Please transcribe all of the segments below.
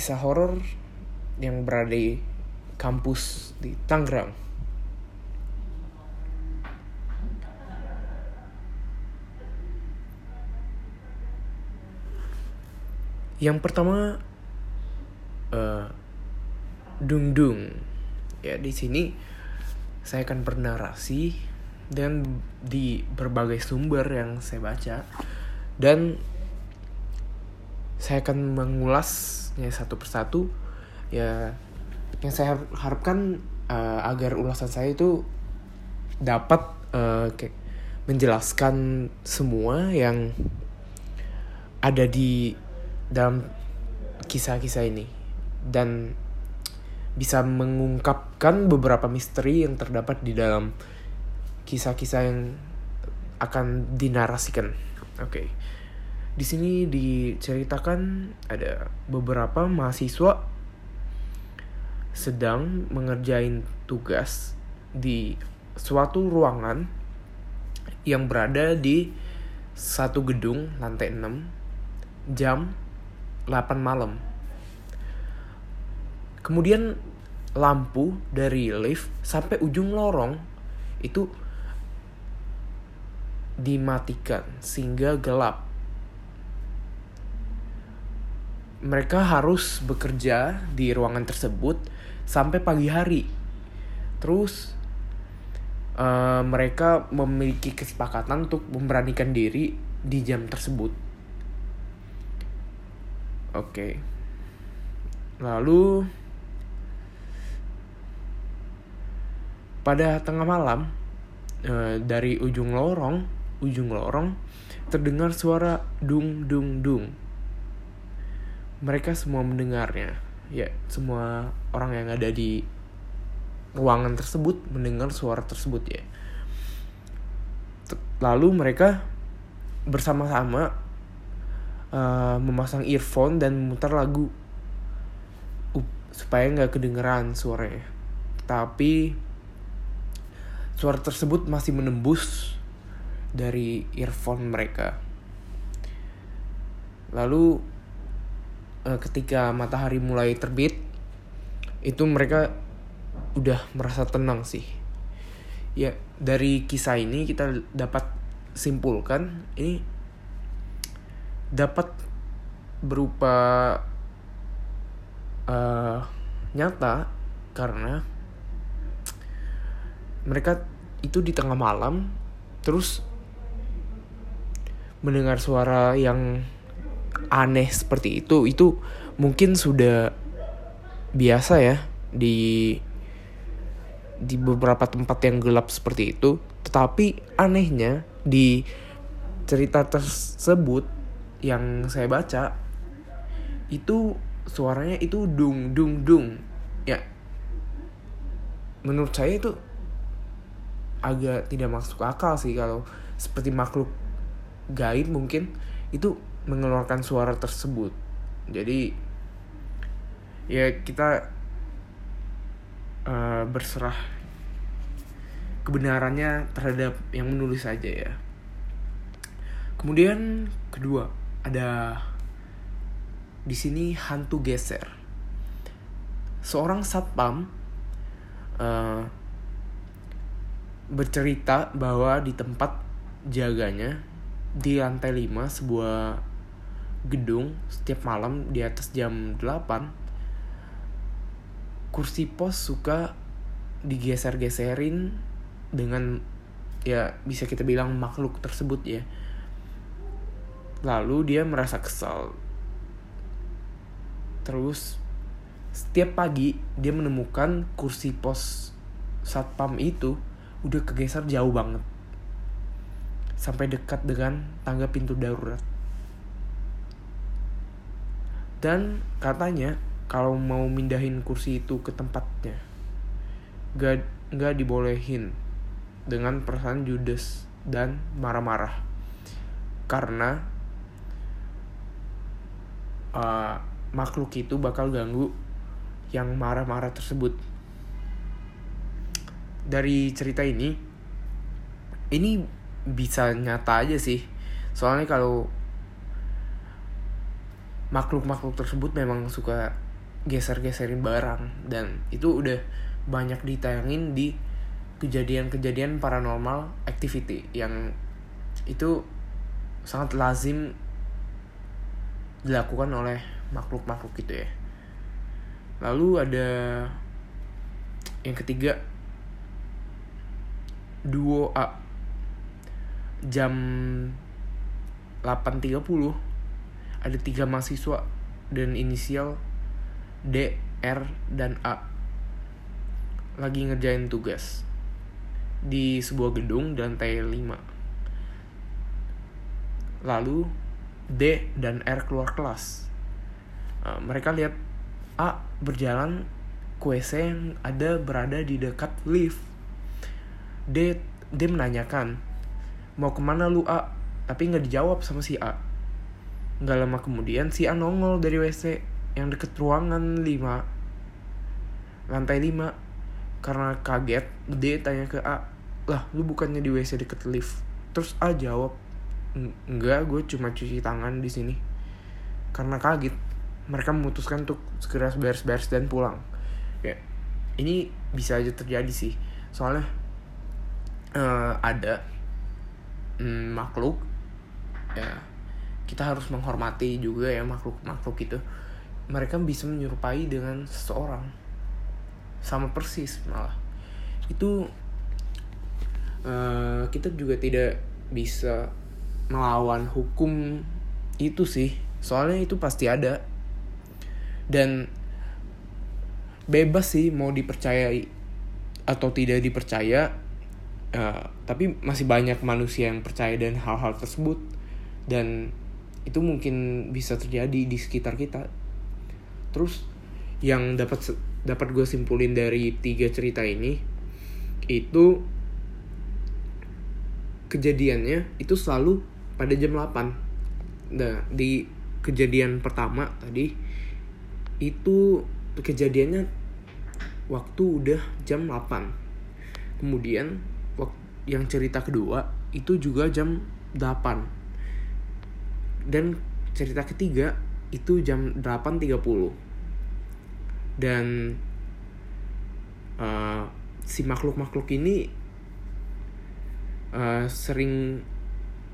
kisah horor yang berada di kampus di Tangerang. Yang pertama uh, Dung Dung. Ya di sini saya akan bernarasi dan di berbagai sumber yang saya baca dan saya akan mengulasnya satu persatu ya yang saya harapkan uh, agar ulasan saya itu dapat uh, kayak menjelaskan semua yang ada di dalam kisah-kisah ini dan bisa mengungkapkan beberapa misteri yang terdapat di dalam kisah-kisah yang akan dinarasikan. Oke. Okay. Di sini diceritakan ada beberapa mahasiswa sedang mengerjain tugas di suatu ruangan yang berada di satu gedung lantai 6 jam 8 malam. Kemudian lampu dari lift sampai ujung lorong itu dimatikan sehingga gelap. Mereka harus bekerja di ruangan tersebut sampai pagi hari. Terus uh, mereka memiliki kesepakatan untuk memberanikan diri di jam tersebut. Oke. Okay. Lalu pada tengah malam uh, dari ujung lorong, ujung lorong terdengar suara dung dung dung. Mereka semua mendengarnya. Ya, semua orang yang ada di ruangan tersebut mendengar suara tersebut ya. Lalu mereka bersama-sama uh, memasang earphone dan memutar lagu uh, supaya nggak kedengeran suaranya. Tapi suara tersebut masih menembus dari earphone mereka. Lalu uh, ketika matahari mulai terbit, itu mereka udah merasa tenang sih. Ya dari kisah ini kita dapat simpulkan ini dapat berupa uh, nyata karena mereka itu di tengah malam terus mendengar suara yang aneh seperti itu itu mungkin sudah biasa ya di di beberapa tempat yang gelap seperti itu. Tetapi anehnya di cerita tersebut yang saya baca itu suaranya itu dung dung dung. Ya menurut saya itu agak tidak masuk akal sih kalau seperti makhluk gaib mungkin. Itu mengeluarkan suara tersebut jadi ya kita uh, berserah kebenarannya terhadap yang menulis saja ya. Kemudian kedua ada di sini hantu geser. Seorang satpam uh, bercerita bahwa di tempat jaganya di lantai 5 sebuah gedung setiap malam di atas jam 8 kursi pos suka digeser-geserin dengan ya bisa kita bilang makhluk tersebut ya. Lalu dia merasa kesal. Terus setiap pagi dia menemukan kursi pos satpam itu udah kegeser jauh banget. Sampai dekat dengan tangga pintu darurat. Dan katanya kalau mau mindahin kursi itu ke tempatnya gak nggak dibolehin dengan perasaan judes dan marah-marah. Karena uh, makhluk itu bakal ganggu yang marah-marah tersebut. Dari cerita ini ini bisa nyata aja sih. Soalnya kalau makhluk-makhluk tersebut memang suka geser-geserin barang dan itu udah banyak ditayangin di kejadian-kejadian paranormal activity yang itu sangat lazim dilakukan oleh makhluk-makhluk gitu ya. Lalu ada yang ketiga duo A jam 8.30 ada tiga mahasiswa dan inisial D, R, dan A. Lagi ngerjain tugas di sebuah gedung dan lantai 5 lalu D dan R keluar kelas. Uh, mereka lihat A berjalan ke WC yang ada berada di dekat lift. D D menanyakan mau ke mana lu A? Tapi nggak dijawab sama si A nggak lama kemudian si A nongol dari WC yang deket ruangan 5 lantai 5 karena kaget D tanya ke A lah lu bukannya di WC deket lift? Terus A jawab enggak gue cuma cuci tangan di sini. Karena kaget mereka memutuskan untuk segera beres-beres dan pulang. Ya ini bisa aja terjadi sih. Soalnya uh, ada mm, makhluk ya kita harus menghormati juga ya makhluk-makhluk itu. Mereka bisa menyerupai dengan seseorang. Sama persis malah. Itu uh, kita juga tidak bisa melawan hukum itu sih. Soalnya itu pasti ada. Dan bebas sih mau dipercayai atau tidak dipercaya uh, tapi masih banyak manusia yang percaya dan hal-hal tersebut. Dan itu mungkin bisa terjadi di sekitar kita. Terus yang dapat dapat gue simpulin dari tiga cerita ini itu kejadiannya itu selalu pada jam 8 nah di kejadian pertama tadi itu kejadiannya waktu udah jam 8 kemudian yang cerita kedua itu juga jam 8 dan cerita ketiga itu jam 8.30 dan uh, si makhluk-makhluk ini uh, sering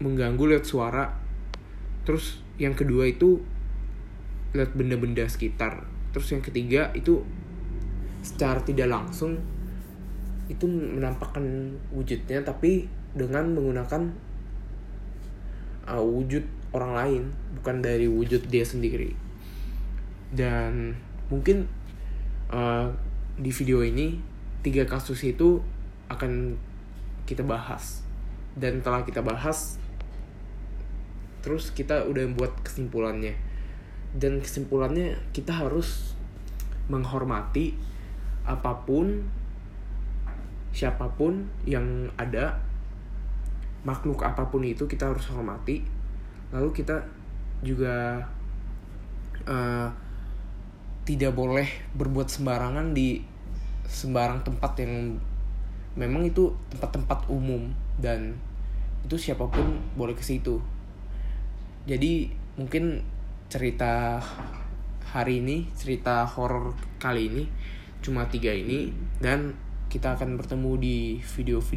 mengganggu lihat suara. Terus yang kedua itu lihat benda-benda sekitar. Terus yang ketiga itu secara tidak langsung itu menampakkan wujudnya tapi dengan menggunakan uh, wujud orang lain bukan dari wujud dia sendiri. Dan mungkin uh, di video ini tiga kasus itu akan kita bahas. Dan telah kita bahas terus kita udah buat kesimpulannya. Dan kesimpulannya kita harus menghormati apa pun siapa pun yang ada makhluk apa pun itu kita harus hormati lalu kita juga uh, tidak boleh berbuat sembarangan di sembarang tempat yang memang itu tempat-tempat umum dan itu siapa pun boleh ke situ. Jadi mungkin cerita hari ini, cerita horor kali ini cuma tiga ini dan kita akan bertemu di video-video